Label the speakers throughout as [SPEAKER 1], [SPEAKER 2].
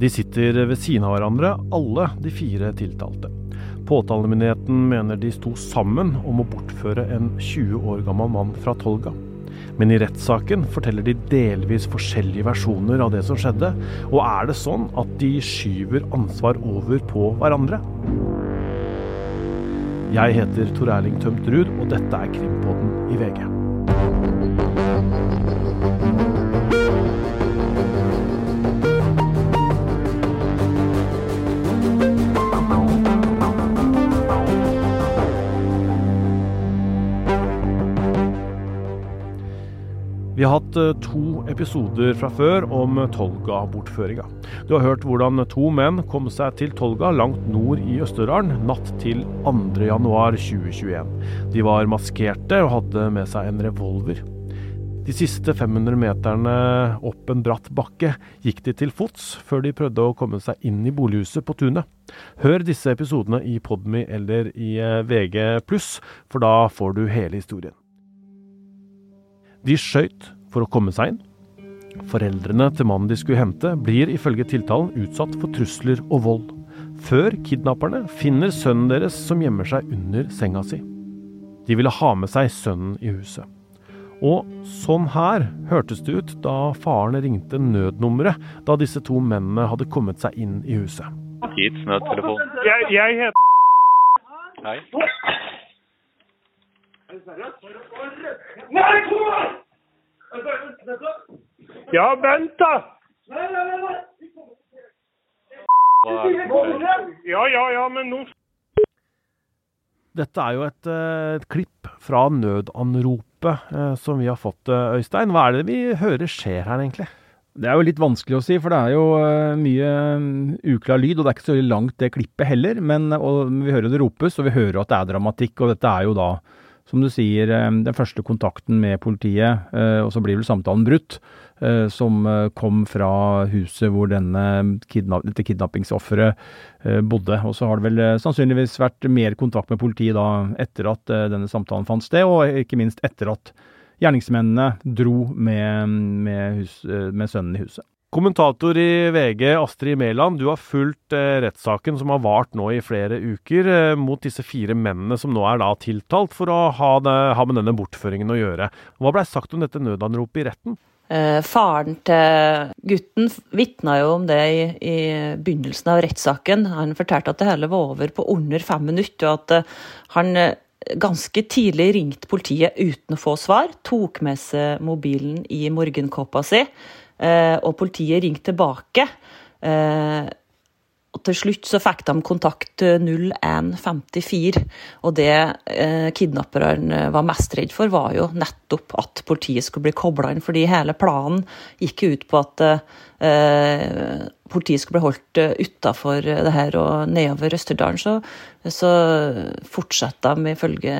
[SPEAKER 1] De sitter ved siden av hverandre, alle de fire tiltalte. Påtalemyndigheten mener de sto sammen om å bortføre en 20 år gammel mann fra Tolga. Men i rettssaken forteller de delvis forskjellige versjoner av det som skjedde. Og er det sånn at de skyver ansvar over på hverandre? Jeg heter Tor Erling Tømt Ruud, og dette er Krimpodden i VG. Hatt eh, to episoder fra før om Tolga-bortføringa. Du har hørt hvordan to menn kom seg til Tolga langt nord i Østerdalen natt til 2.1.2021. De var maskerte og hadde med seg en revolver. De siste 500 meterne opp en bratt bakke gikk de til fots, før de prøvde å komme seg inn i bolighuset på tunet. Hør disse episodene i Podmy eller i eh, VG+, for da får du hele historien. De skøyt for å komme seg inn. Foreldrene til mannen de skulle hente, blir ifølge tiltalen utsatt for trusler og vold, før kidnapperne finner sønnen deres som gjemmer seg under senga si. De ville ha med seg sønnen i huset. Og sånn her hørtes det ut da faren ringte nødnummeret da disse to mennene hadde kommet seg inn i huset.
[SPEAKER 2] Hit, nødtelefon.
[SPEAKER 3] Jeg, jeg heter
[SPEAKER 2] Hei.
[SPEAKER 3] Nei, kom her! Ja, vent, da! Ja, ja, ja, men nå
[SPEAKER 1] Dette er jo et, eh, et klipp fra nødanropet eh, som vi har fått, eh, Øystein. Hva er det vi hører skjer her, egentlig?
[SPEAKER 4] Det er jo litt vanskelig å si, for det er jo mye mm, uklar lyd, og det er ikke så langt det klippet heller. Men og vi hører det ropes, og vi hører at det er dramatikk. Og dette er jo da, som du sier, eh, den første kontakten med politiet, eh, og så blir vel samtalen brutt, eh, som kom fra huset hvor denne kidnapp, dette kidnappingsofferet bodde. Og så har det vel sannsynligvis vært mer kontakt med politiet da etter at denne samtalen fant sted, og ikke minst etter at gjerningsmennene dro med, med, hus, med sønnen i huset.
[SPEAKER 1] Kommentator i VG, Astrid Mæland, du har fulgt eh, rettssaken som har vart nå i flere uker, eh, mot disse fire mennene som nå er da tiltalt for å ha, det, ha med denne bortføringen å gjøre. Hva blei sagt om dette nødanropet i retten?
[SPEAKER 5] Eh, faren til gutten vitna jo om det i, i begynnelsen av rettssaken. Han fortalte at det hele var over på under fem minutter, og at han ganske tidlig ringte politiet uten å få svar. Tok med seg mobilen i morgenkåpa si, og politiet ringte tilbake. Eh, og til slutt så fikk de kontakt eh, 0154, og det eh, kidnapperne var mest redd for, var jo nettopp at politiet skulle bli kobla inn, fordi hele planen gikk ut på at eh, politiet skulle bli holdt eh, utafor det her, og nedover Østerdalen så, så fortsetter de ifølge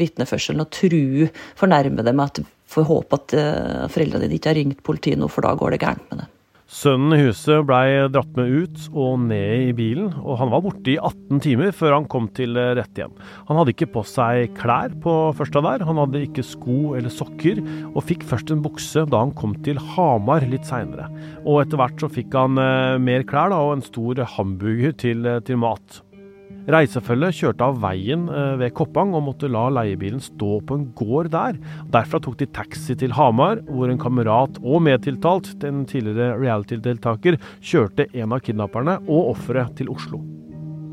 [SPEAKER 5] vitneførselen å true fornærmede med at får håpe at eh, foreldrene dine ikke har ringt politiet nå, for da går det gærent med det.
[SPEAKER 1] Sønnen i huset blei dratt med ut og ned i bilen, og han var borte i 18 timer før han kom til eh, rette igjen. Han hadde ikke på seg klær på første der, han hadde ikke sko eller sokker, og fikk først en bukse da han kom til Hamar litt seinere. Og etter hvert så fikk han eh, mer klær da, og en stor hamburger til, til mat. Reisefølget kjørte av veien eh, ved Koppang og måtte la leiebilen stå på en gård der. Derfra tok de taxi til Hamar, hvor en kamerat og medtiltalt, den tidligere reality-deltaker, kjørte en av kidnapperne og offeret til Oslo.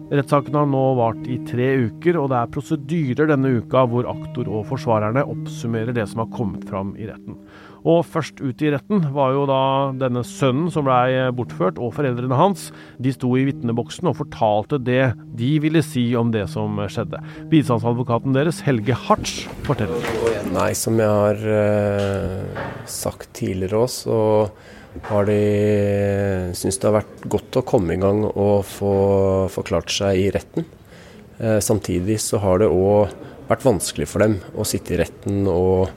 [SPEAKER 1] Rettssaken har nå vart i tre uker, og det er prosedyrer denne uka hvor aktor og forsvarerne oppsummerer det som har kommet fram i retten. Og først ut i retten var jo da denne sønnen som blei bortført, og foreldrene hans. De sto i vitneboksen og fortalte det de ville si om det som skjedde. Bistandsadvokaten deres, Helge Hartz, forteller.
[SPEAKER 6] Nei, som jeg har eh, sagt tidligere òg, så har de syntes det har vært godt å komme i gang og få forklart seg i retten. Eh, samtidig så har det òg vært vanskelig for dem å sitte i retten og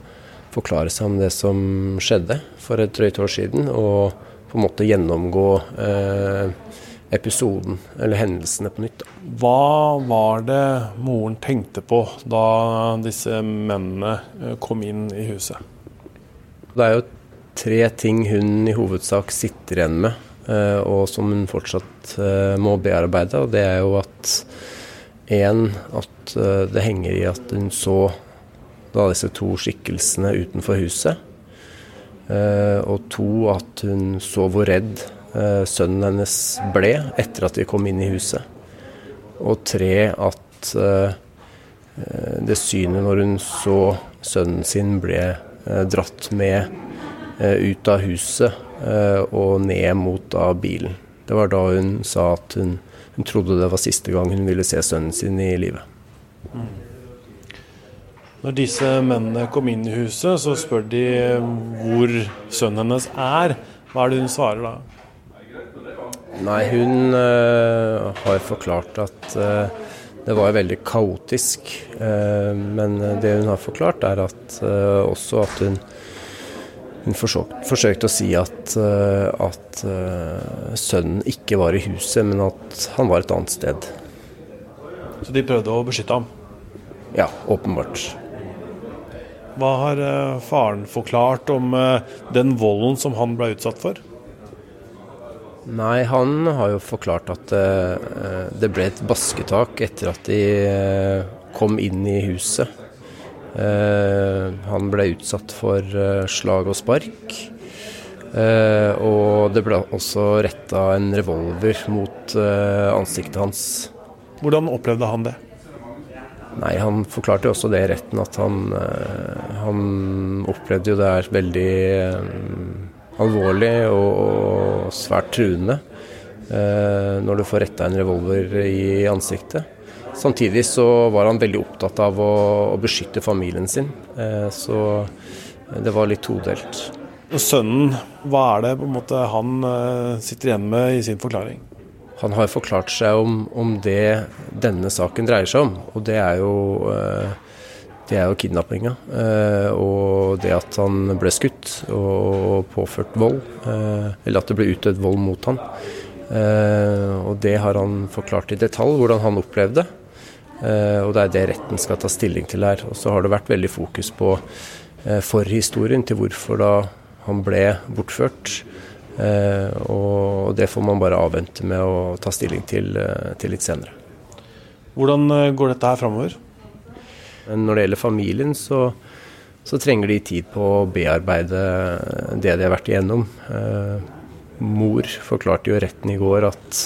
[SPEAKER 6] forklare seg om det som skjedde for et drøyt år siden, og på en måte gjennomgå eh, episoden eller hendelsene på nytt. da.
[SPEAKER 1] Hva var det moren tenkte på da disse mennene eh, kom inn i huset?
[SPEAKER 6] Det er jo tre ting hun i hovedsak sitter igjen med og som hun fortsatt må bearbeide. Og det er jo at én at det henger i at hun så da disse to skikkelsene utenfor huset. Og to at hun så hvor redd sønnen hennes ble etter at de kom inn i huset. Og tre at det synet når hun så sønnen sin ble dratt med Eh, ut av huset eh, og ned mot bilen. Det var da hun sa at hun, hun, trodde det var siste gang hun ville se sønnen sin i livet. Mm.
[SPEAKER 1] Når disse mennene kom inn i huset, så spør de hvor sønnen hennes er. Hva er det hun svarer da?
[SPEAKER 6] Nei, hun uh, har forklart at uh, det var veldig kaotisk. Uh, men det hun har forklart, er at også at hun hun forsøkte å si at, eh, at sønnen ikke var i huset, men at han var et annet sted.
[SPEAKER 1] Så de prøvde å beskytte ham?
[SPEAKER 6] Ja, åpenbart.
[SPEAKER 1] Hva har uh, faren forklart om uh, den volden som han ble utsatt for?
[SPEAKER 6] Nei, han har jo forklart at det ble et basketak etter at de kom inn i huset. Eh, han ble utsatt for eh, slag og spark. Eh, og det ble også retta en revolver mot ansiktet hans.
[SPEAKER 1] Hvordan opplevde han det?
[SPEAKER 6] Nei, Han forklarte jo også det i retten, at han, han opplevde jo det her veldig alvorlig og, svært truende når du får retta en revolver i ansiktet. Samtidig så var han veldig opptatt av å, å beskytte familien sin, eh, så det var litt todelt.
[SPEAKER 1] Og Sønnen, hva er det på en måte han eh, sitter igjen med i sin forklaring?
[SPEAKER 6] Han har forklart seg om, om det denne saken dreier seg om, og det er jo eh, det er jo kidnappinga. og det at han ble skutt og påført vold. eller at det ble utøvd vold mot han. og det har han forklart i detalj, hvordan han opplevde. Eh, og det er det retten skal ta stilling til her. Og så har det vært veldig fokus på eh, forhistorien til hvorfor da han ble bortført. Eh, og det får man bare avvente med å ta stilling til, til litt senere.
[SPEAKER 1] Hvordan går dette her framover?
[SPEAKER 6] Når det gjelder familien, så, så, trenger de tid på å bearbeide det de har vært igjennom. mor forklarte jo retten i går at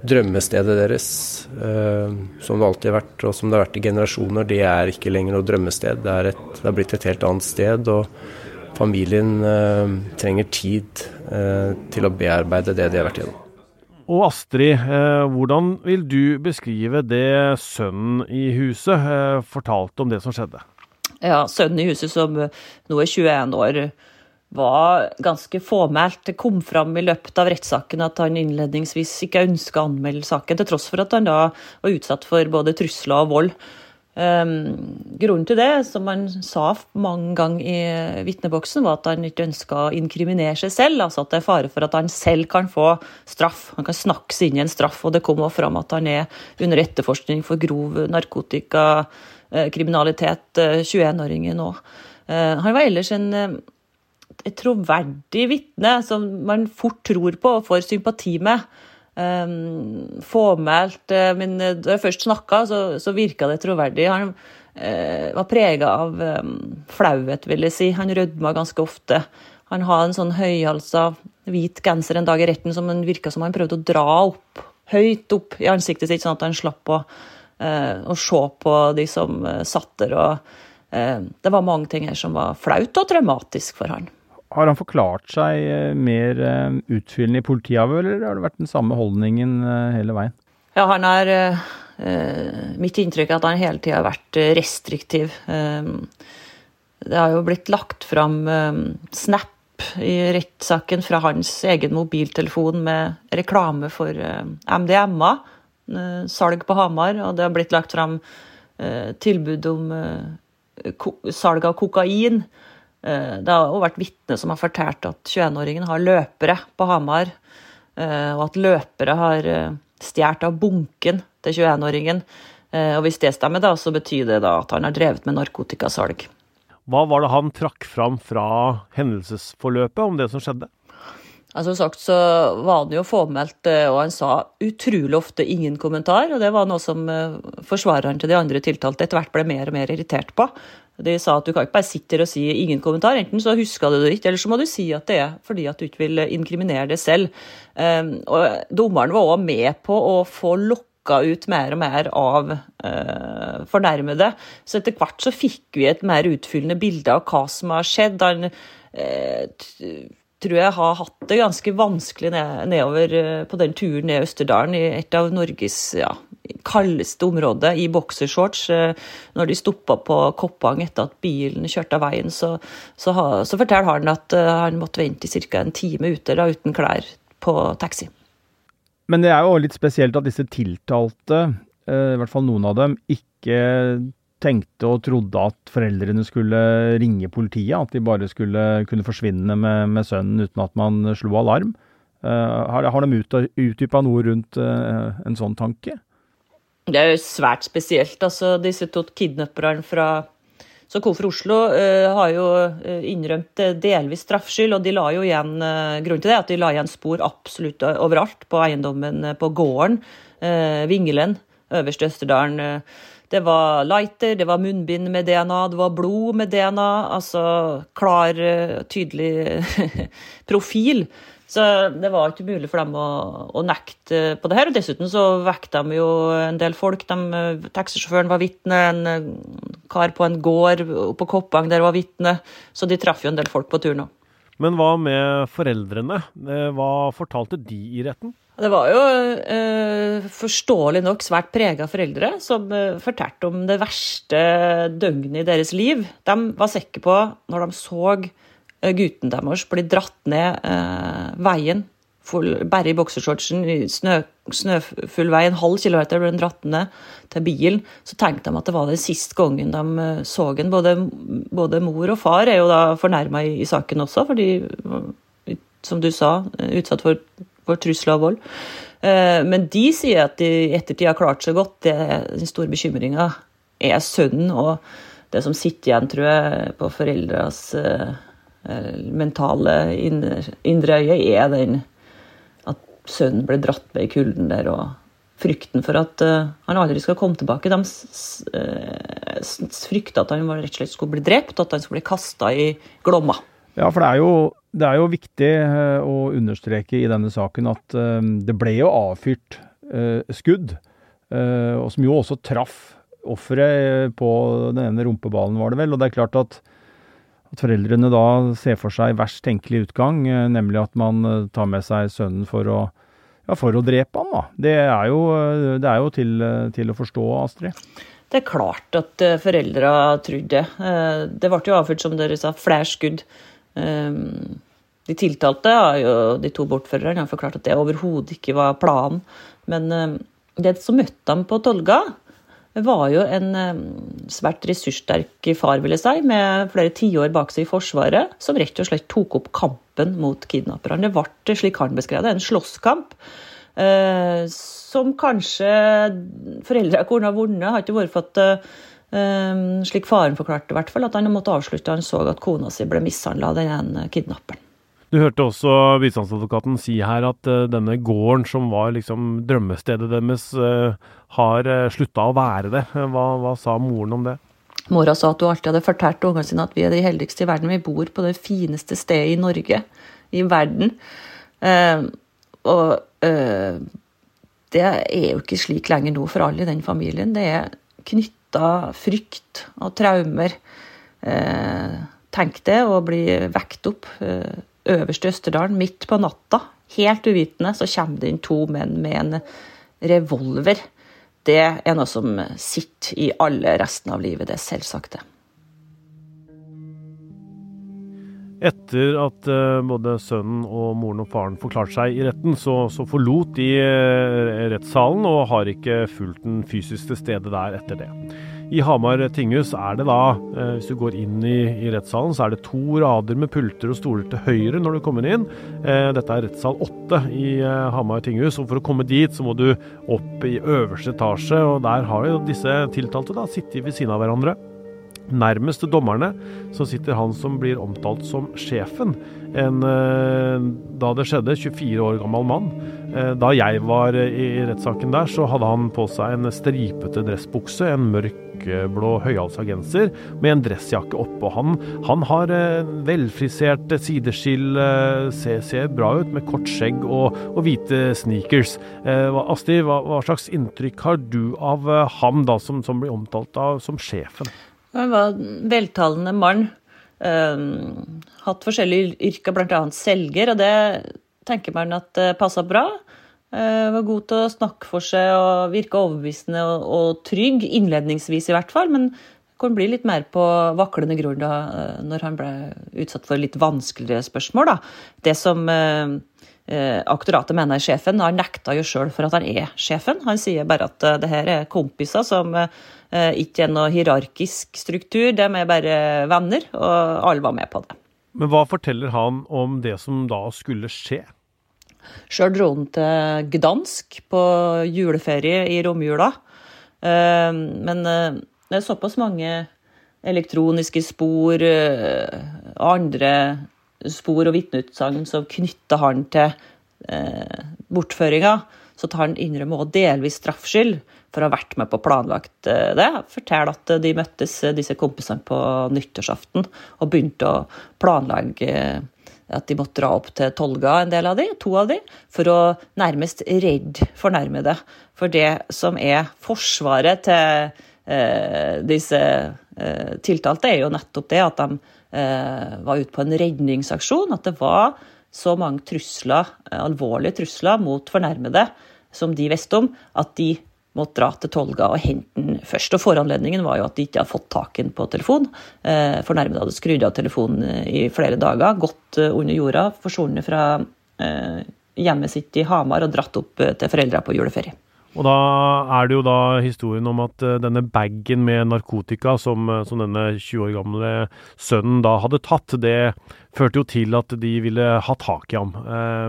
[SPEAKER 6] drømmestedet deres, eh, som det alltid har vært, og som det har vært i generasjoner, det er ikke lenger noe drømmested. Det er, et, det er blitt et helt annet sted. og Familien eh, trenger tid eh, til å bearbeide det de har vært gjennom.
[SPEAKER 1] Og Astrid, eh, hvordan vil du beskrive det sønnen i huset eh, fortalte om det som skjedde?
[SPEAKER 5] Ja, Sønnen i huset som nå er 21 år, var ganske fåmælt. Det kom fram i løpet av rettssaken at han innledningsvis ikke ønska å anmelde saken, til tross for at han da var utsatt for både trusler og vold. Um, grunnen til det, som han sa mange ganger i vitneboksen, var at han ikke ønska å inkriminere seg selv. Altså at det er fare for at han selv kan få straff. Han kan snakke seg inn i en straff, og det kom også fram at han er under etterforskning for grov narkotikakriminalitet, 21-åringen eh, nå. Uh, han var ellers en et troverdig vitne som man fort tror på og får sympati med. Um, fåmælt, uh, men da jeg først snakka, så, så virka det troverdig. Han uh, var prega av um, flauhet, vil jeg si. Han rødma ganske ofte. Han hadde en sånn høyhalsa hvit genser en dag i retten som han virka som han prøvde å dra opp, høyt opp i ansiktet sitt, sånn at han slapp å, uh, å se på de som satt der. og Det var mange ting her som var flaut og traumatisk for han.
[SPEAKER 4] Har han forklart seg eh, mer eh, utfyllende i politiavhør, eller har det vært den samme holdningen eh, hele veien?
[SPEAKER 5] Ja, han har Mitt inntrykk er at han hele tida har vært restriktiv. Det har jo blitt lagt fram snap i rettssaken fra hans egen mobiltelefon med reklame for MDMA, salg på Hamar, og det har blitt lagt fram tilbud om salg av kokain. Eh, det har jo vært vitner som har fortalt at 21-åringen har løpere på Hamar, eh, og at løpere har eh, stjålet av bunken til 21-åringen. Og hvis det stemmer, da, så betyr det da at han har drevet med narkotikasalg.
[SPEAKER 1] Hva var det han trakk fram fra hendelsesforløpet om det som skjedde?
[SPEAKER 5] Altså sagt så var han jo påmeldt, og han sa utrolig ofte ingen kommentar. Og det var noe som forsvareren til de andre tiltalte etter hvert ble mer og mer irritert på. De sa at du kan ikke bare sitte og si ingen kommentar. Enten så husker du det ikke, eller så må du si at det er fordi at du ikke vil inkriminere det selv. Um, og dommeren var òg med på å få lokka ut mer og mer av uh, fornærmede. Så etter hvert så fikk vi et mer utfyllende bilde av hva som har skjedd. Han uh, tror jeg har hatt det ganske vanskelig nedover uh, på den turen ned Østerdalen, i et av Norges ja, kaldeste områder, i boksershorts. Eh, når de stoppa på Koppang etter at bilen kjørte av veien, så, så, så forteller han at eh, han måtte vente i ca. en time ute da, uten klær på taxi.
[SPEAKER 4] Men det er jo litt spesielt at disse tiltalte, eh, i hvert fall noen av dem, ikke tenkte og trodde at foreldrene skulle ringe politiet. At de bare skulle kunne forsvinne med, med sønnen uten at man slo alarm. har, har de utdypa noe rundt en sånn tanke?
[SPEAKER 5] Det er jo svært spesielt. altså Disse to kidnapperne fra som kom Oslo, uh, har jo innrømt uh, delvis straffskyld, og de la jo igjen uh, grunnen til det, at de la igjen spor absolutt overalt på eiendommen på gården. Vingelen, øverst i Østerdalen. Det var lighter, det var munnbind med DNA, det var blod med DNA. Altså klar, tydelig profil. Så det var ikke mulig for dem å, å, nekte på det her. Og dessuten så vekket de jo en del folk. De, taxisjåføren var vitne, en eh, kar på en gård på Koppang der var vitne. Så de traff jo en del folk på turen òg.
[SPEAKER 1] Men hva med foreldrene? Eh, hva fortalte de i retten?
[SPEAKER 5] Det var jo eh, forståelig nok svært prega foreldre som eh, fortalte om det verste døgnet i deres liv. De var sikre på, når de så Eh, gutten deres bli dratt ned eh, veien, full, bare i boksershortsen, i snø, snøfull vei, en halv kilometer ble den dratt ned til bilen. Så tenkte de at det var den siste gangen de uh, så ham. Både, både, mor og far er jo da fornærma i, i, saken også, fordi, som du sa, utsatt for, for trusler og vold. Uh, men de sier at de i ettertid har klart seg godt. Det, den store bekymringa er sønnen og det som sitter igjen, tror jeg, på foreldres uh, Eh, mentale indre øye er den at sønnen ble dratt med i kulden der, og frykten for at han aldri skal komme tilbake. De frykta at han rett og slett skulle bli drept, at han skulle bli kasta i Glomma.
[SPEAKER 4] Ja, for det er jo, det er jo viktig uh, å understreke i denne saken at det ble jo avfyrt skudd, og som jo også traff offeret på den ene rumpeballen, var det vel. Og det er klart at at foreldrene da ser for seg verst tenkelig utgang, eh, nemlig at man eh, tar med seg sønnen for å, ja, for å drepe han. da. Det er jo, eh, det er jo til, til, å forstå, Astrid.
[SPEAKER 5] Det er klart at foreldre trodde det. Ble jo avført, som dere sa, flere skudd. De tiltalte, jo, de to bortførerne, har forklart at det overhodet ikke var planen. Men det som møtte ham på Tolga, var jo en svært ressurssterk far, vil jeg si, med flere tiår bak seg i Forsvaret, som rett og slett tok opp kampen mot kidnapperne. Det ble, slik han beskrev det, en slåsskamp. Eh, som kanskje foreldra kunne ha vunnet, har ikke vært for at eh, slik faren forklarte, i hvert fall, at han måtte avslutte. Han så at kona si ble mishandla av den kidnapperen.
[SPEAKER 1] Du hørte også bistandsadvokaten si her at uh, denne gården som var liksom drømmestedet deres, uh, har uh, eh, slutta å være det. Hva, hva, sa moren om det?
[SPEAKER 5] Mora sa at hun alltid hadde fortalt ungene sine at vi er de heldigste i verden. Vi bor på det fineste stedet i Norge, i verden. Uh, og det er jo ikke slik lenger nå for alle i den familien. Det er knytta frykt og traumer. tenk det å bli vekt opp øverst i Østerdalen, midt på natta, helt uvitende, så kommer det inn to menn med en revolver. Det er noe som sitter i alle resten av livet, det er selvsagt det.
[SPEAKER 1] Etter at uh, både sønnen og moren og faren forklarte seg i retten, så, så forlot de uh, rettssalen og har ikke fulgt den fysisk til stede der etter det. I Hamar tinghus er det da, eh, hvis du går inn i, i, rettssalen, så er det to rader med pulter og stoler til høyre når du kommer inn. Eh, dette er rettssal åtte i eh, Hamar tinghus, og for å komme dit så må du opp i øverste etasje, og der har jo disse tiltalte da sittet ved siden av hverandre. Nærmest dommerne så sitter han som blir omtalt som sjefen. En, eh, da det skjedde, 24 år gammel mann. Eh, da jeg var i rettssaken der, så hadde han på seg en stripete dressbukse, en mørkblå høyhalsa genser med en dressjakke oppå. Han, han har eh, velfrisert sideskill, ser, ser, bra ut med kort skjegg og, og hvite sneakers. Astrid, hva, hva, slags inntrykk har du av ham da, som, som blir omtalt av, som sjefen?
[SPEAKER 5] Han var en veltalende mann. Um, hatt forskjellige yrker, bl.a. selger, og det tenker man at det passa bra. Uh, var god til å snakke for seg og virke overbevisende og, og, trygg, innledningsvis i hvert fall. Men kunne bli litt mer på vaklende grunn da, uh, når han ble utsatt for litt vanskeligere spørsmål. Da. Det som uh, aktoratet mener er sjefen, han nekta jo sjøl for at han er sjefen. Han sier bare at det her er kompiser som Eh, ikke er noe hierarkisk struktur, de er bare venner, og alle var med på det.
[SPEAKER 1] Men hva forteller han om det som da skulle skje?
[SPEAKER 5] Sjøl dro han til Gdansk på juleferie i romjula. Eh, men eh, det er såpass mange elektroniske spor, andre spor og vitneutsagn som knytter han til bortføringa, så tar han innrømme også delvis straffskyld for å ha vært med på å planlagt eh, det. Forteller at de møttes, eh, disse kompisene, på nyttårsaften og begynte å planlegge eh, at de måtte dra opp til Tolga, en del av de, to av de, for å nærmest redde fornærmede. For det som er forsvaret til eh, disse eh, tiltalte, er jo nettopp det at de eh, var ute på en redningsaksjon. At det var så mange trusler, alvorlige trusler mot fornærmede som de visste om, at de måtte dra til Tolga og hente den først. Og Foranledningen var jo at de ikke hadde fått tak i den på telefon. Eh, fornærmede hadde skrudd av telefonen eh, i flere dager, gått eh, under jorda, forsvunnet fra hjemmet sitt i Hamar og dratt opp til foreldra på juleferie.
[SPEAKER 1] Og da er det jo da historien om at denne bagen med narkotika som, som, denne 20 år gamle sønnen da hadde tatt, det førte jo til at de ville ha tak i ham.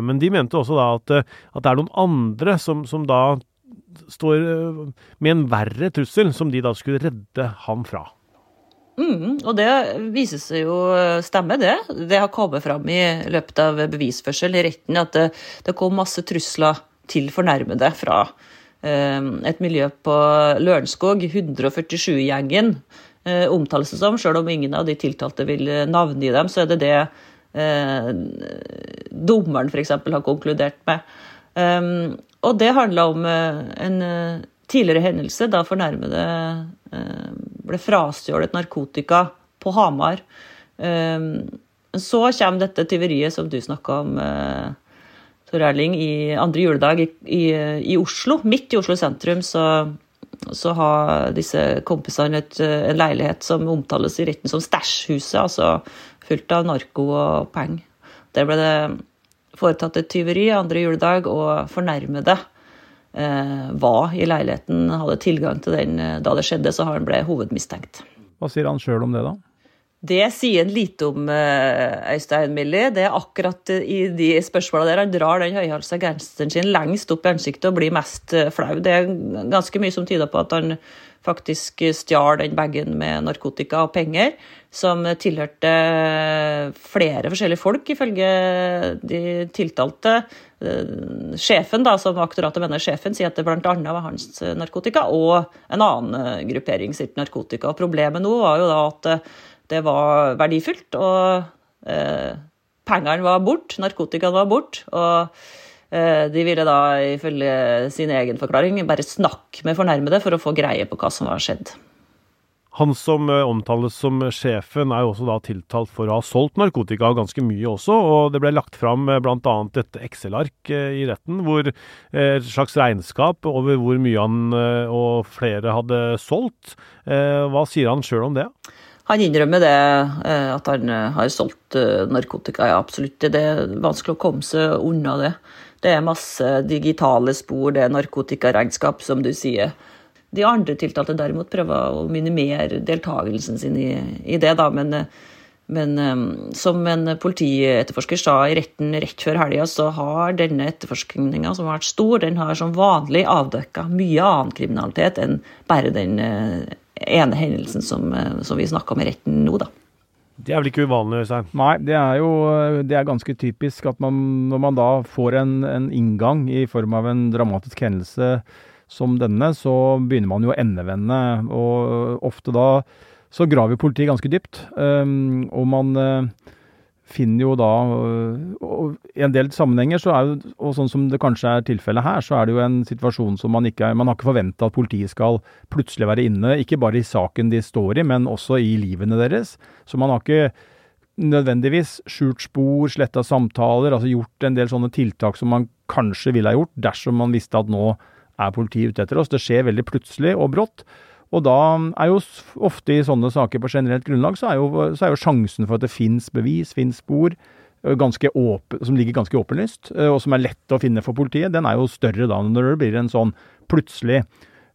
[SPEAKER 1] Men de mente også da at, at det er noen andre som, som da står eh, med en verre trussel, som de da skulle redde ham fra.
[SPEAKER 5] Mm, og det viser seg jo eh, stemme, det. Det har kommet fram i løpet av bevisførsel i retten at det, det kom masse trusler til fornærmede fra eh, et miljø på Lørenskog, 147-gjengen, eh, omtales det som. Selv om ingen av de tiltalte vil navngi dem, så er det det eh, dommeren f.eks. har konkludert med. Um, og det handla om uh, en tidligere hendelse da fornærmede ble frastjålet narkotika på Hamar. Um, så kommer dette tyveriet som du snakka om, Tor Erling, i andre juledag i, i, i, Oslo. Midt i Oslo sentrum så, så har disse kompisene et, en leilighet som omtales i retten som stæsjhuset, altså fullt av narko og penger. Der ble det foretatt et tyveri andre juledag, og fornærmede eh, var i leiligheten, hadde tilgang til den eh, da det skjedde, så han ble hovedmistenkt.
[SPEAKER 4] Hva sier han sjøl om det, da?
[SPEAKER 5] Det sier han lite om, eh, Øystein Millie. Det er akkurat i de spørsmåla der han drar den høyhalsa genseren sin lengst opp i ansiktet og blir mest flau. Det er ganske mye som tyder på at han faktisk stjal den bagen med narkotika og penger, som tilhørte flere forskjellige folk, ifølge de tiltalte. Sjefen, da, som aktoratet mener sjefen, sier at det bl.a. var hans narkotika og en annen gruppering sitt narkotika. Og problemet nå var jo da at det var verdifullt, og eh, pengene var bort, narkotikaen var bort. og Eh, de ville da ifølge sin egen forklaring bare snakke med fornærmede for å få greie på hva som var skjedd.
[SPEAKER 1] Han som eh, omtales som sjefen, er jo også da tiltalt for å ha solgt narkotika ganske mye også, og det ble lagt fram eh, bl.a. et Excel-ark i retten, hvor et slags regnskap over hvor mye han og flere hadde solgt. Hva sier han sjøl om det?
[SPEAKER 5] Han innrømmer det, at han har solgt narkotika, ja absolutt. Det er vanskelig å komme seg unna det. Det er masse digitale spor, det er narkotikaregnskap, som du sier. De andre tiltalte derimot prøver å minimere deltakelsen sin i, i det, da, men, men som en politietterforsker sa i retten rett før helga, så har denne etterforskninga, som har vært stor, den har som vanlig avdekka mye annen kriminalitet enn bare den ene hendelsen som, som vi snakka om i retten nå, da.
[SPEAKER 1] Det er vel ikke uvanlig, Øystein?
[SPEAKER 4] Nei, det er jo det er ganske typisk at man, når man da får en, en inngang i form av en dramatisk hendelse som denne, så begynner man jo å endevende. Og ofte da så graver politiet ganske dypt. Um, og man uh, finner jo da og I en del sammenhenger, så er jo, og sånn som det kanskje er tilfellet her, så er det jo en situasjon som man ikke Man har ikke forventa at politiet skal plutselig være inne, ikke bare i saken de står i, men også i livene deres. Så man har ikke nødvendigvis skjult spor, sletta samtaler, altså gjort en del sånne tiltak som man kanskje ville ha gjort dersom man visste at nå er politiet ute etter oss. Det skjer veldig plutselig og brått. Og da er jo ofte i sånne saker på generelt grunnlag, så er jo, så er jo sjansen for at det fins bevis, fins spor, åpen, som ligger ganske åpenlyst, og som er lett å finne for politiet, den er jo større da når det blir en sånn plutselig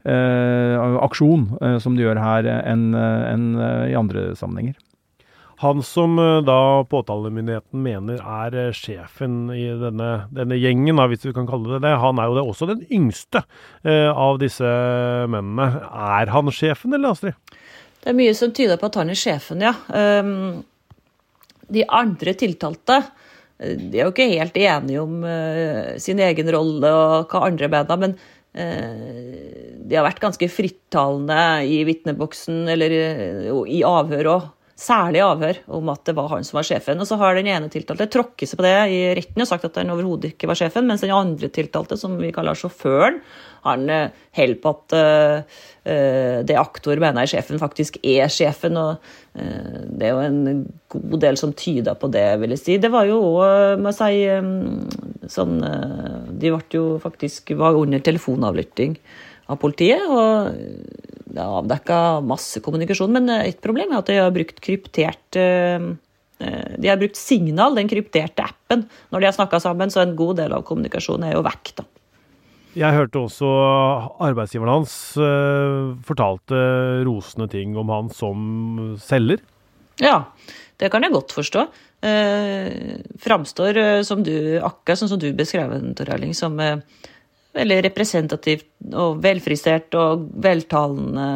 [SPEAKER 4] eh, aksjon, eh, som det gjør her, enn en, i andre sammenhenger.
[SPEAKER 1] Han som eh, da påtalemyndigheten mener er eh, sjefen i denne, denne gjengen, hvis vi kan kalle det det, han er jo det også den yngste eh, av disse mennene. Er han sjefen, eller Astrid?
[SPEAKER 5] Det er mye som tyder på at han er sjefen, ja. Um, de andre tiltalte de er jo ikke helt enige om sin egen rolle og hva andre mener, men de har vært ganske frittalende i vitneboksen eller i avhør òg særlig avhør om at det var han som var sjefen. Og så har den ene tiltalte tråkket seg på det i retten og sagt at han overhodet ikke var sjefen, mens den andre tiltalte, som vi kaller sjåføren, han uh, holder på at uh, det aktor mener er sjefen, faktisk er sjefen. og uh, Det er jo en god del som tyder på det, vil jeg si. Det var jo òg, må jeg si, um, sånn De ble jo faktisk var under telefonavlytting av politiet. og avdekka masse kommunikasjon, men et problem er at de har brukt kryptert eh, eh, de har brukt Signal, den krypterte appen, når de har snakka sammen, så en god del av kommunikasjonen er jo vekk. da.
[SPEAKER 1] Jeg hørte også arbeidsgiveren hans fortalte rosende ting om han som selger.
[SPEAKER 5] Ja, det kan jeg godt forstå. Eh, framstår som du, akkurat sånn som du beskrev den, Tor Erling, som uh, veldig representativt og velfrisert og veltalende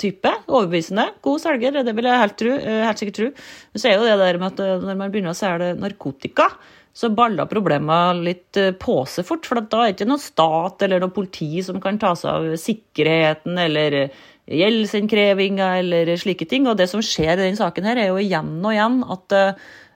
[SPEAKER 5] type. Overbevisende. God selger, det vil jeg helt, tro, eh, helt sikkert tro. Men så er jo det der med at eh, når man begynner å selge narkotika, så baller problemene litt eh, på seg fort. For da er det ikke noen stat eller noe politi som kan ta seg av sikkerheten eller gjeldsinnkrevinga eller slike ting. Og det som skjer i denne saken her, er jo igjen og igjen at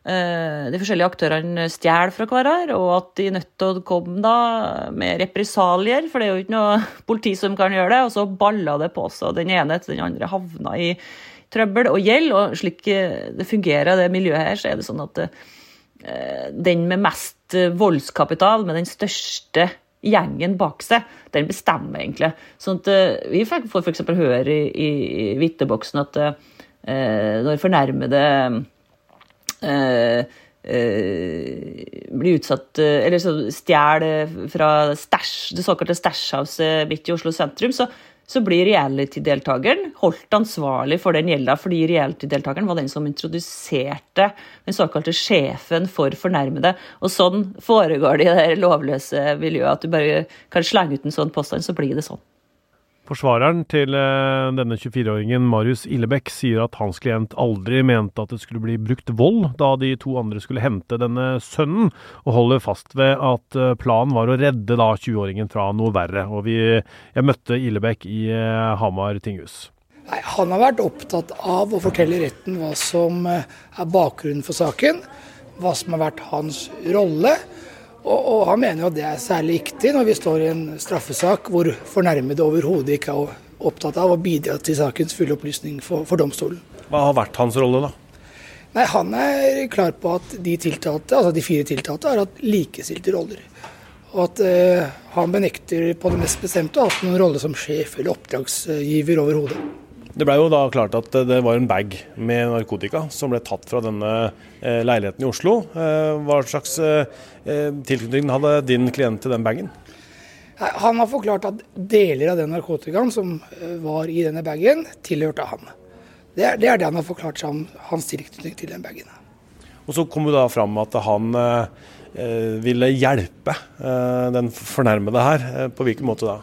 [SPEAKER 5] de forskjellige aktørene stjeler fra hverandre, og at de nødt til å komme da med represalier, for det er jo ikke noe politi som kan gjøre det. Og så baller det på seg, og den ene etter den andre havna i trøbbel og gjeld. Og slik eh, det fungerer, det miljøet her, så er det sånn at eh, den med mest voldskapital, med den største gjengen bak seg, den bestemmer egentlig. Sånn at Vi får f.eks. høre i, i, i vitneboksen at når fornærmede Eh, eh, blir utsatt eh, Eller så stjeler fra stash, det såkalte Stæsjhouse midt i Oslo sentrum, så, så blir reality-deltakeren holdt ansvarlig for den gjelda, fordi reality-deltakeren var den som introduserte den såkalte sjefen for fornærmede. Og sånn foregår det i det lovløse miljøet, at du bare kan slenge ut en sånn påstand, så blir det sånn.
[SPEAKER 1] Forsvareren til eh, denne 24-åringen, Marius Illebekk, sier at hans klient aldri mente at det skulle bli brukt vold da de to andre skulle hente denne sønnen, og holder fast ved at eh, planen var å redde da 20-åringen fra noe verre. Og vi, jeg møtte Illebekk i eh, Hamar tinghus.
[SPEAKER 7] Nei, Han har vært opptatt av å fortelle retten hva som er bakgrunnen for saken, hva som har vært hans rolle og, og, han mener jo at det er særlig viktig når vi står i en straffesak hvor fornærmede overhodet ikke er opptatt av å bidra til sakens fulle opplysning for, for, domstolen.
[SPEAKER 1] Hva har vært hans rolle, da?
[SPEAKER 7] Nei, Han er klar på at de tiltalte, altså de fire tiltalte har hatt likestilte roller. Og at eh, han benekter på det mest bestemte å ha hatt noen rolle som sjef eller oppdragsgiver overhodet.
[SPEAKER 1] Det ble jo da klart at det var en bag med narkotika som ble tatt fra denne eh, leiligheten i Oslo. Eh, hva slags eh, tilknytning hadde din klient til den bagen?
[SPEAKER 7] Han har forklart at deler av den narkotikaen som var i denne bagen, tilhørte han. Det er, det er det, han har forklart som hans tilknytning til den bagen.
[SPEAKER 1] Og Så kom det da fram at han ville hjelpe den fornærmede her. På hvilken måte da?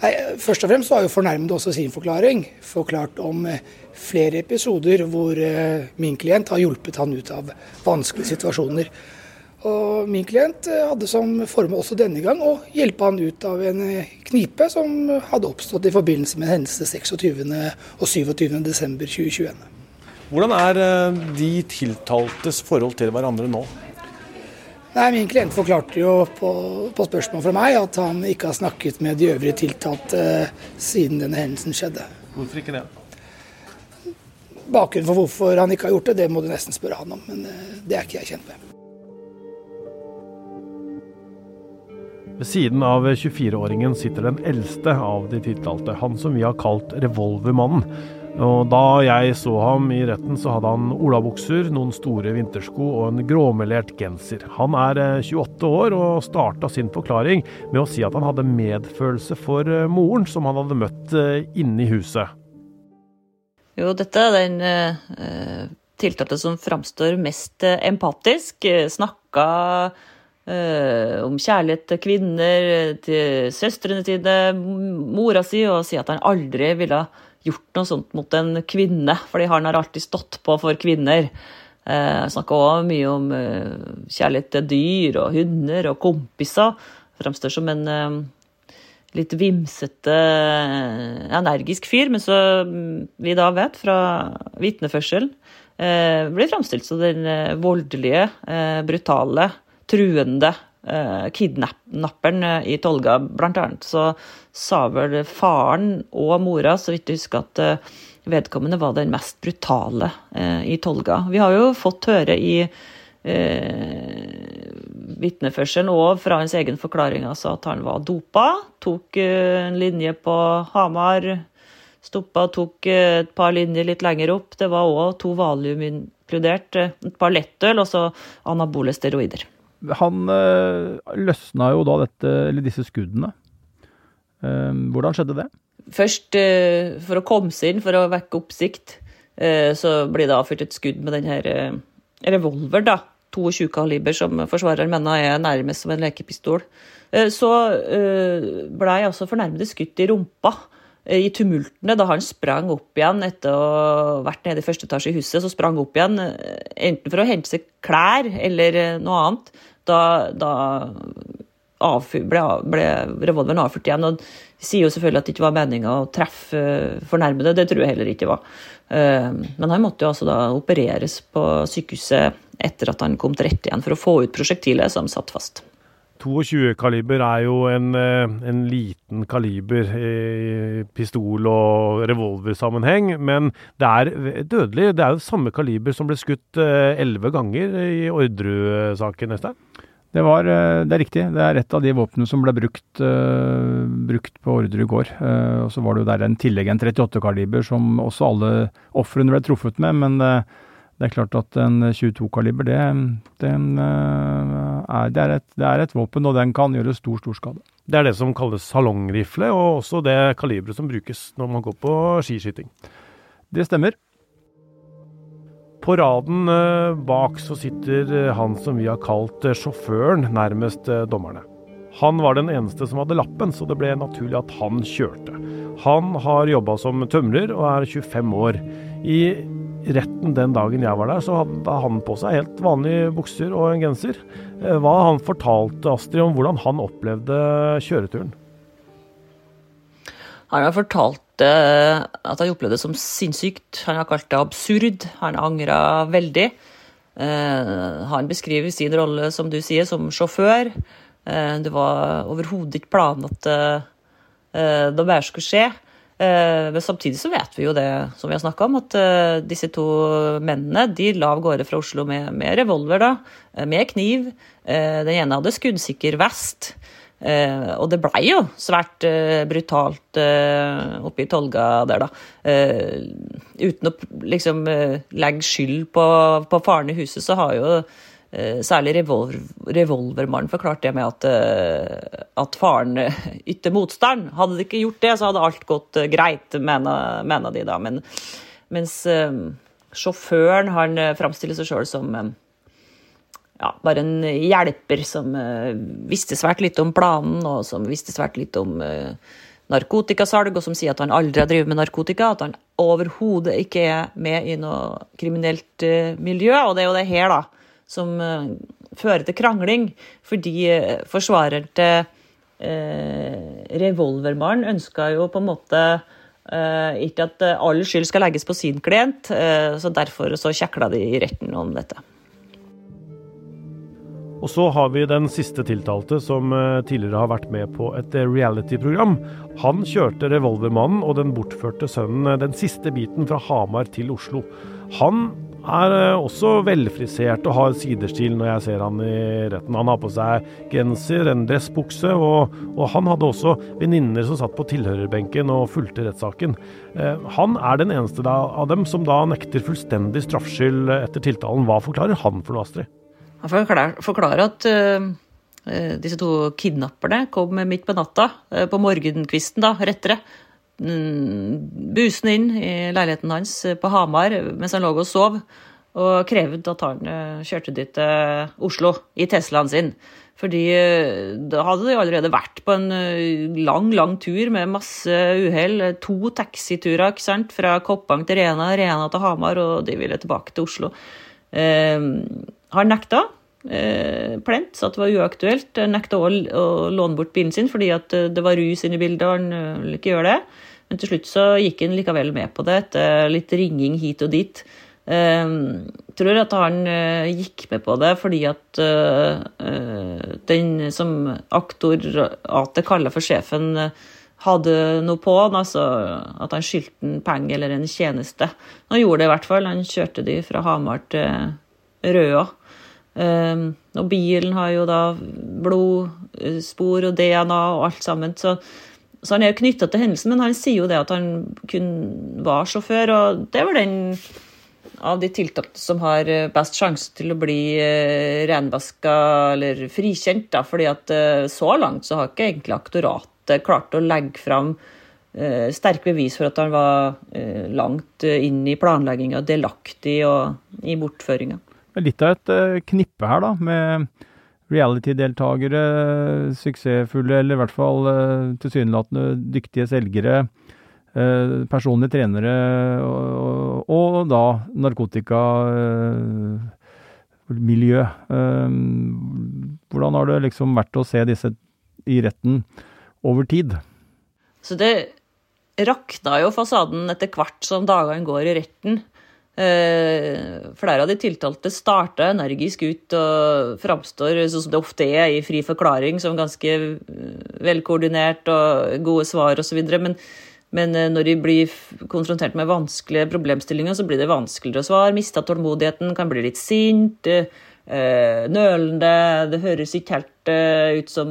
[SPEAKER 7] Nei, først og fremst var jo fornærmede også sin forklaring forklart om eh, flere episoder hvor eh, min klient har hjulpet han ut av vanskelige situasjoner. Og min klient eh, hadde som formål også denne gang å hjelpe han ut av en knipe som hadde oppstått i forbindelse med hendelse 26. og 27. desember 2021.
[SPEAKER 8] Hvordan er de tiltaltes forhold til hverandre nå?
[SPEAKER 7] Nei, Min klient forklarte jo på, på, spørsmål fra meg at han ikke har snakket med de øvrige tiltalte uh, siden denne hendelsen skjedde.
[SPEAKER 8] Hvorfor ikke det?
[SPEAKER 7] Bakgrunnen for hvorfor han ikke har gjort det, det må du nesten spørre han om. Men uh, det er ikke jeg kjent med.
[SPEAKER 1] Ved siden av 24-åringen sitter den eldste av de tiltalte, han som vi har kalt Revolvermannen. Og Da jeg så ham i retten, så hadde han olabukser, noen store vintersko og en gråmelert genser. Han er 28 eh, år og starta sin forklaring med å si at han hadde medfølelse for eh, moren som han hadde møtt eh, inne i huset.
[SPEAKER 5] Jo, dette er den eh, tiltalte som framstår mest empatisk. Snakka uh, om kjærlighet til kvinner, til søstrene sine, mora si, og sier at han aldri ville ha gjort noe sånt mot en kvinne, fordi han har alltid stått på for kvinner. Jeg snakker òg mye om eh, kjærlighet til dyr og hunder og kompiser. Fremstår som en eh, litt vimsete, eh, energisk fyr, men så mm, vi da vet fra vitneførselen, eh, blir framstilt som den eh, voldelige, eh, brutale, truende eh, kidnapperen eh, i Tolga, blant annet. Så sa vel faren og mora, så vidt jeg husker, at eh, vedkommende var den mest brutale eh, i Tolga. Vi har jo fått høre i eh, vitneførselen og fra hans egen forklaring altså at han var dopa. Tok eh, en linje på Hamar. Stoppa, tok et par linjer litt lenger opp. Det var òg to valium inkludert. Et par lettøl og så anabole steroider.
[SPEAKER 4] Han øh, løsna jo da dette, disse skuddene. Uh, hvordan skjedde det?
[SPEAKER 5] Først, uh, for å komme seg inn, for å vekke oppsikt, så blir det avfyrt et skudd med denne revolver, da. 22 kaliber, som forsvareren mener er nærmest som en lekepistol. Så blei altså fornærmede skutt i rumpa i tumultene da han sprang opp igjen etter å ha vært nede i første etasje i huset. Så sprang opp igjen, enten for å hente seg klær eller noe annet da, da ble, ble, revolveren avfyrt igjen. og sier jo selvfølgelig at det ikke var meninga å treffe fornærmede, det tror jeg heller ikke var. Eh, men han måtte jo altså da opereres på sykehuset etter at han kom til rette igjen, for å få ut prosjektilet som satt fast.
[SPEAKER 1] 22 kaliber er jo en, eh, en, liten kaliber i pistol- og revolversammenheng, men det er dødelig. Det er jo samme kaliber som ble skutt eh, elleve ganger i Orderud-saken, Øystein?
[SPEAKER 4] Det, var, eh, det er riktig. Det er et av de våpnene som ble brukt, uh, brukt på ordre i går. Uh, og Så var det jo der en tillegg en 38-kaliber som også alle ofrene ble truffet med. Men det, det er klart at en 22-kaliber, det, det, er, det, er et, det er et våpen, og den kan gjøre stor, stor skade.
[SPEAKER 1] Det er det som kalles salongrifle, og også det kaliberet som brukes når man går på skiskyting.
[SPEAKER 4] Det stemmer.
[SPEAKER 1] På raden eh, bak så sitter eh, han som vi har kalt eh, sjåføren, nærmest dommerne. Han var den eneste som hadde lappen, så det ble naturlig at han kjørte. Han har jobba som tømrer og er 25 år. I retten den dagen jeg var der, så hadde han på seg helt vanlige bukser og en genser. Hva han fortalte Astrid om hvordan han opplevde kjøreturen?
[SPEAKER 5] Han har fortalt uh, at han opplevde det som sinnssykt. Han har kalt det absurd. Han angra veldig. Uh, han beskriver sin rolle, som du sier, som sjåfør. Uh, det var overhodet ikke planen at det bare skulle skje. Men samtidig så vet vi jo det som vi har snakka om, at disse to mennene de la av gårde fra Oslo med, med revolver, da, med kniv. Den ene hadde skuddsikker vest. Eh, og det blei jo svært eh, brutalt eh, oppe Tolga der, da. Eh, uten å liksom eh, legge skyld på, på, faren i huset, så har jo eh, særlig revolver, revolvermannen forklart det med at, at faren ytter motstand. Hadde de ikke gjort det, så hadde alt gått greit, mener, mener de da. Men, mens sjåføren han framstiller seg sjøl som ja, bare en hjelper som uh, visste svært litt om planen, og som visste svært litt om uh, narkotikasalg, og som sier at han aldri har drevet med narkotika, at han overhodet ikke er med i noe kriminelt uh, miljø. Og det er jo det her da, som fører til krangling, fordi forsvareren til Revolvermannen ønska jo på en måte ikke at all skyld skal legges på sin klient, så derfor så kjekla de i retten om dette.
[SPEAKER 1] Og så har vi den siste tiltalte, som eh, tidligere har vært med på et eh, reality-program. Han kjørte Revolvermannen og den bortførte sønnen eh, den siste biten fra Hamar til Oslo. Han er også velfrisert og har sidestil når jeg ser han i retten. Han har på seg genser, en dressbukse, og, og han hadde også venninner som satt på tilhørerbenken og fulgte rettssaken. Han er den eneste av dem som da nekter fullstendig straffskyld etter tiltalen. Hva forklarer han for noe, Astrid?
[SPEAKER 5] Han forklarer, at uh, disse to kidnapperne kom midt på natta, uh, på morgenkvisten, da, rettere. Mm, busende inn i leiligheten hans på Hamar mens han lå og sov, og krevde at han kjørte dit til Oslo i Teslaen sin. Fordi da hadde de allerede vært på en lang, lang tur med masse uhell. To taxiturer ikke sant? fra Koppang til Rena, Rena til Hamar, og de ville tilbake til Oslo. Eh, han nekta eh, plent, så det var uaktuelt. Nekta å, å låne bort bilen sin fordi eh, det var rus inne i bildet, og han eh, ville ikke gjøre det. Men til slutt så gikk han likevel med på det, etter litt ringing hit og dit. Jeg tror at han gikk med på det fordi at den som aktoratet kaller for sjefen, hadde noe på han, altså at han skyldte en penger eller en tjeneste. Han gjorde det i hvert fall. Han kjørte de fra Hamar til Røa. Um, og bilen har jo da blodspor og DNA og alt sammen. Så, så han er jo knytta til hendelsen, men han sier jo det at han kun var sjåfør. Og det var den av de tiltalte som har eh, best sjanse til å bli uh, renvaska eller frikjent. Da, fordi at uh, så langt så har ikke egentlig aktoratet klart å legge fram sterke bevis for at han var langt inn i planlegginga, delaktig og i bortføringa.
[SPEAKER 4] Litt av et uh, knippe her, da, med reality-deltakere, suksessfulle, eller i hvert fall uh, tilsynelatende dyktige selgere, uh, personlige trenere og, og, da narkotikamiljø. Hvordan har det liksom vært å se disse i retten over tid?
[SPEAKER 5] Så det rakna jo fasaden etter hvert som dagene går i retten. Eh, flere av de tiltalte starter energisk ut og framstår, sånn som det ofte er i fri forklaring, som ganske eh, velkoordinert og gode svar osv. Men, men eh, når de blir konfrontert med vanskelige problemstillinger, så blir det vanskeligere å svare. Mista tålmodigheten, kan bli litt sint, nølende. Det høres ikke helt ut som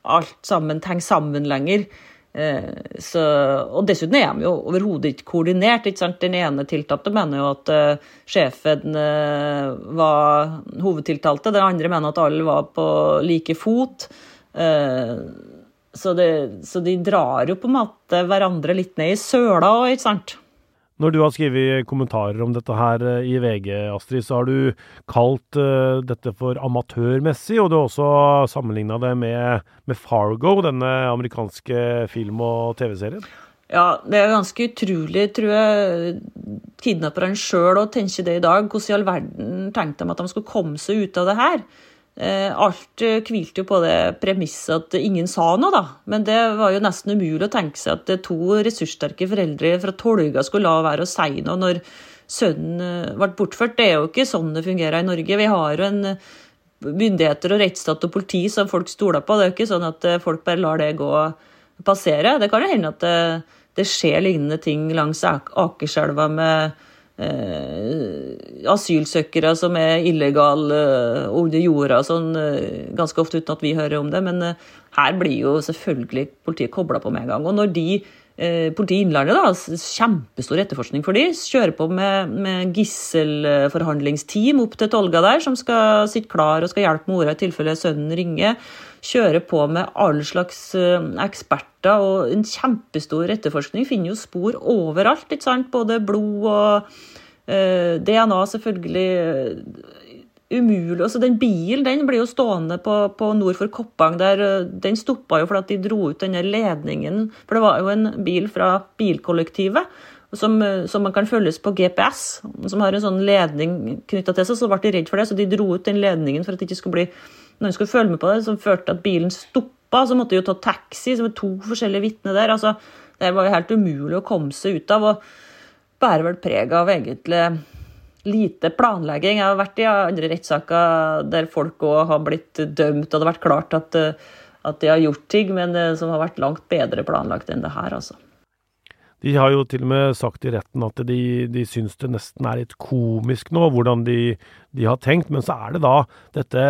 [SPEAKER 5] alt sammen henger sammen lenger. Eh, så, og dessuten er de jo overhodet ikke koordinert. Ikke sant? Den ene tiltalte mener jo at uh, sjefen uh, var hovedtiltalte, den andre mener at alle var på like fot. Uh, så, det, så, de drar jo på en måte hverandre litt ned i søla òg, ikke sant?
[SPEAKER 1] Når du har skrevet kommentarer om dette her eh, i VG, Astrid, så har du kalt uh, dette for amatørmessig, og du har også sammenligna det med, med, Fargo, denne amerikanske film- og TV-serien.
[SPEAKER 5] Ja, det er ganske utrolig, tror jeg, kidnapperne sjøl å tenke det i dag. Hvordan i all verden tenkte de at de skulle komme seg ut av det her? Eh, alt eh, hvilte jo på det premisset at ingen sa noe, da. Men det var jo nesten umulig å tenke seg at to ressurssterke foreldre fra Tolga skulle la være å si noe når sønnen eh, ble bortført. Det er jo ikke sånn det fungerer i Norge. Vi har jo en myndigheter og rettsstat og politi som folk stoler på. Det er jo ikke sånn at folk bare lar det gå og passere. Det kan jo hende at det, det skjer lignende ting langs Akerselva med asylsøkere som er illegale eh, under jorda, sånn, eh, ganske ofte uten at vi hører om det. Men eh, her blir jo selvfølgelig politiet kobla på med en gang. Og når de eh, Politiet Innlandet, da, kjempestor etterforskning for de, kjører på med, med gisselforhandlingsteam opp til Tolga der, som skal sitte klar og skal hjelpe mora i tilfelle sønnen ringer kjører på med all slags eh, eksperter og en kjempestor etterforskning. Finner jo spor overalt, ikke sant? både blod og eh, DNA, selvfølgelig. Umulig. Altså, den bilen den blir jo stående på, på nord for Koppang. der, eh, Den stoppa jo fordi de dro ut denne ledningen. For det var jo en bil fra bilkollektivet som, eh, som man kan følges på GPS, som har en sånn ledning knytta til seg. Så ble de redd for det, så de dro ut den ledningen for at det ikke skulle bli noen skulle følge med på det, som førte til at bilen stoppa. Så måtte de jo ta taxi, som er to forskjellige vitner der. altså Det var jo helt umulig å komme seg ut av. og bærer vel preg av egentlig lite planlegging. Jeg har vært i andre rettssaker der folk òg har blitt dømt, og det har vært klart at, at de har gjort ting, men eh, som har vært langt bedre planlagt enn det her, altså.
[SPEAKER 1] De har jo til og med sagt i retten at de, de syns det nesten er litt komisk nå, hvordan de, de, har tenkt. Men så er det da dette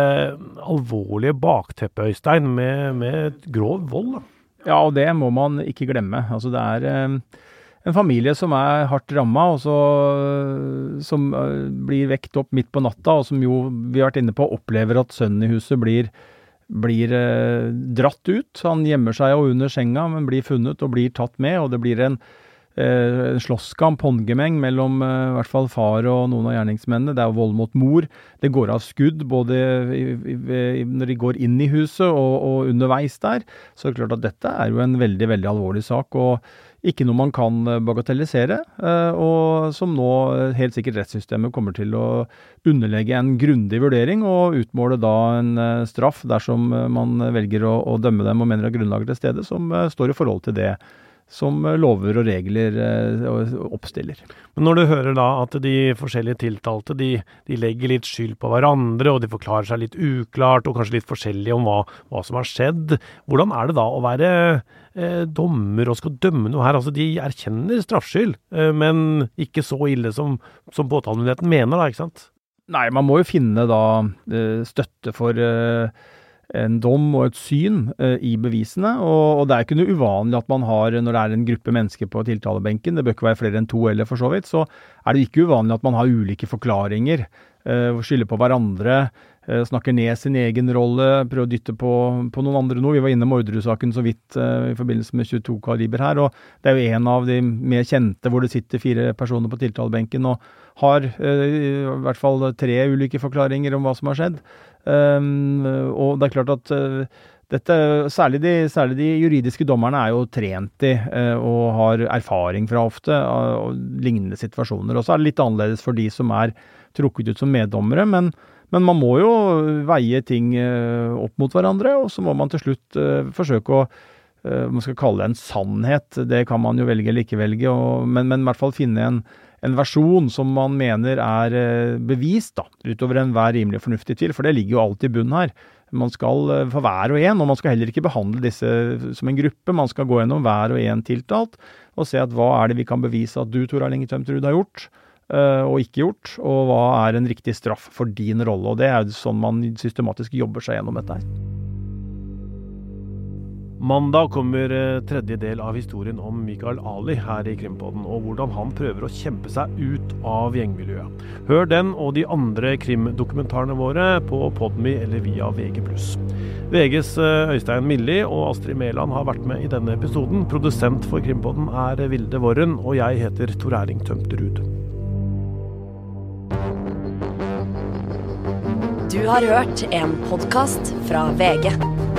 [SPEAKER 1] alvorlige bakteppet, Øystein, med, med grov vold. da.
[SPEAKER 4] Ja, og det må man ikke glemme. Altså det er eh, en familie som er hardt ramma, og som eh, blir vekt opp midt på natta, og som jo, vi har vært inne på, opplever at sønnen i huset blir, blir eh, dratt ut. Han gjemmer seg jo under senga, men blir funnet og blir tatt med, og det blir en, eh, en slåsskamp, håndgemeng, mellom eh, i hvert fall far og noen av gjerningsmennene. Det er vold mot mor. Det går av skudd både i, i, i, når de går inn i huset og, og underveis der. Så det er klart at dette er jo en veldig, veldig alvorlig sak. og ikke noe man kan eh, bagatellisere, eh, og som nå eh, helt sikkert rettssystemet kommer til å underlegge en grundig vurdering og utmåle da en straff dersom man velger å, å dømme dem og mener det er grunnlag til stede, som står i forhold til det som lover og regler oppstiller.
[SPEAKER 1] Men når du hører da at de forskjellige tiltalte de, de, legger litt skyld på hverandre, og de forklarer seg litt uklart og kanskje litt forskjellig om hva, hva som har skjedd, hvordan er det da å være eh, dommer og skal dømme noe her? Altså De erkjenner straffskyld, eh, men ikke så ille som, som påtalemyndigheten mener, da, ikke sant?
[SPEAKER 4] Nei, man må jo finne da eh, støtte for eh, en dom og et syn uh, i bevisene. Og, og, det er ikke noe uvanlig at man har, når det er en gruppe mennesker på tiltalebenken, det bør ikke være flere enn to eller for så vidt, så er det ikke uvanlig at man har ulike forklaringer. Uh, skylder på hverandre, uh, snakker ned sin egen rolle, prøver å dytte på, på noen andre noe. Vi var inne Morderud-saken så vidt i forbindelse med 22 kaliber her, og det er jo en av de mer kjente hvor det sitter fire personer på tiltalebenken og har i hvert fall tre ulike forklaringer om hva som har skjedd. Um, og det er klart at uh, dette, særlig de, særlig de, juridiske dommerne er jo trent i uh, og har erfaring fra ofte av lignende situasjoner. Og så er det litt annerledes for de som er trukket ut som meddommere. Men, men man må jo veie ting opp mot hverandre, og så må man til slutt forsøke å man skal kalle det en sannhet. Det kan man jo velge eller ikke velge, og, men, men i hvert fall finne en, en versjon som man mener er eh, bevist, da, utover enhver rimelig fornuftig tvil, for det ligger jo alltid i bunnen her. Man skal eh, for hver og en, og man skal heller ikke behandle disse som en gruppe. Man skal gå gjennom hver og en tiltalt og se at hva er det vi kan bevise at du, Tora Tømterud, har gjort eh, og ikke gjort, og hva er en riktig straff for din rolle. og Det er jo sånn man systematisk jobber seg gjennom dette her.
[SPEAKER 1] Mandag kommer eh, tredje del av historien om Mikael Ali her i Krimpodden, og hvordan han prøver å kjempe seg ut av gjengmiljøet. Hør den og de andre krimdokumentarene våre på Podme eller via VG+. VGs eh, Øystein Milli og Astrid Mæland har vært med i denne episoden. Produsent for Krimpodden er Vilde Worren, og jeg heter Tor Erling Tømterud.
[SPEAKER 9] Du har hørt en podkast fra VG.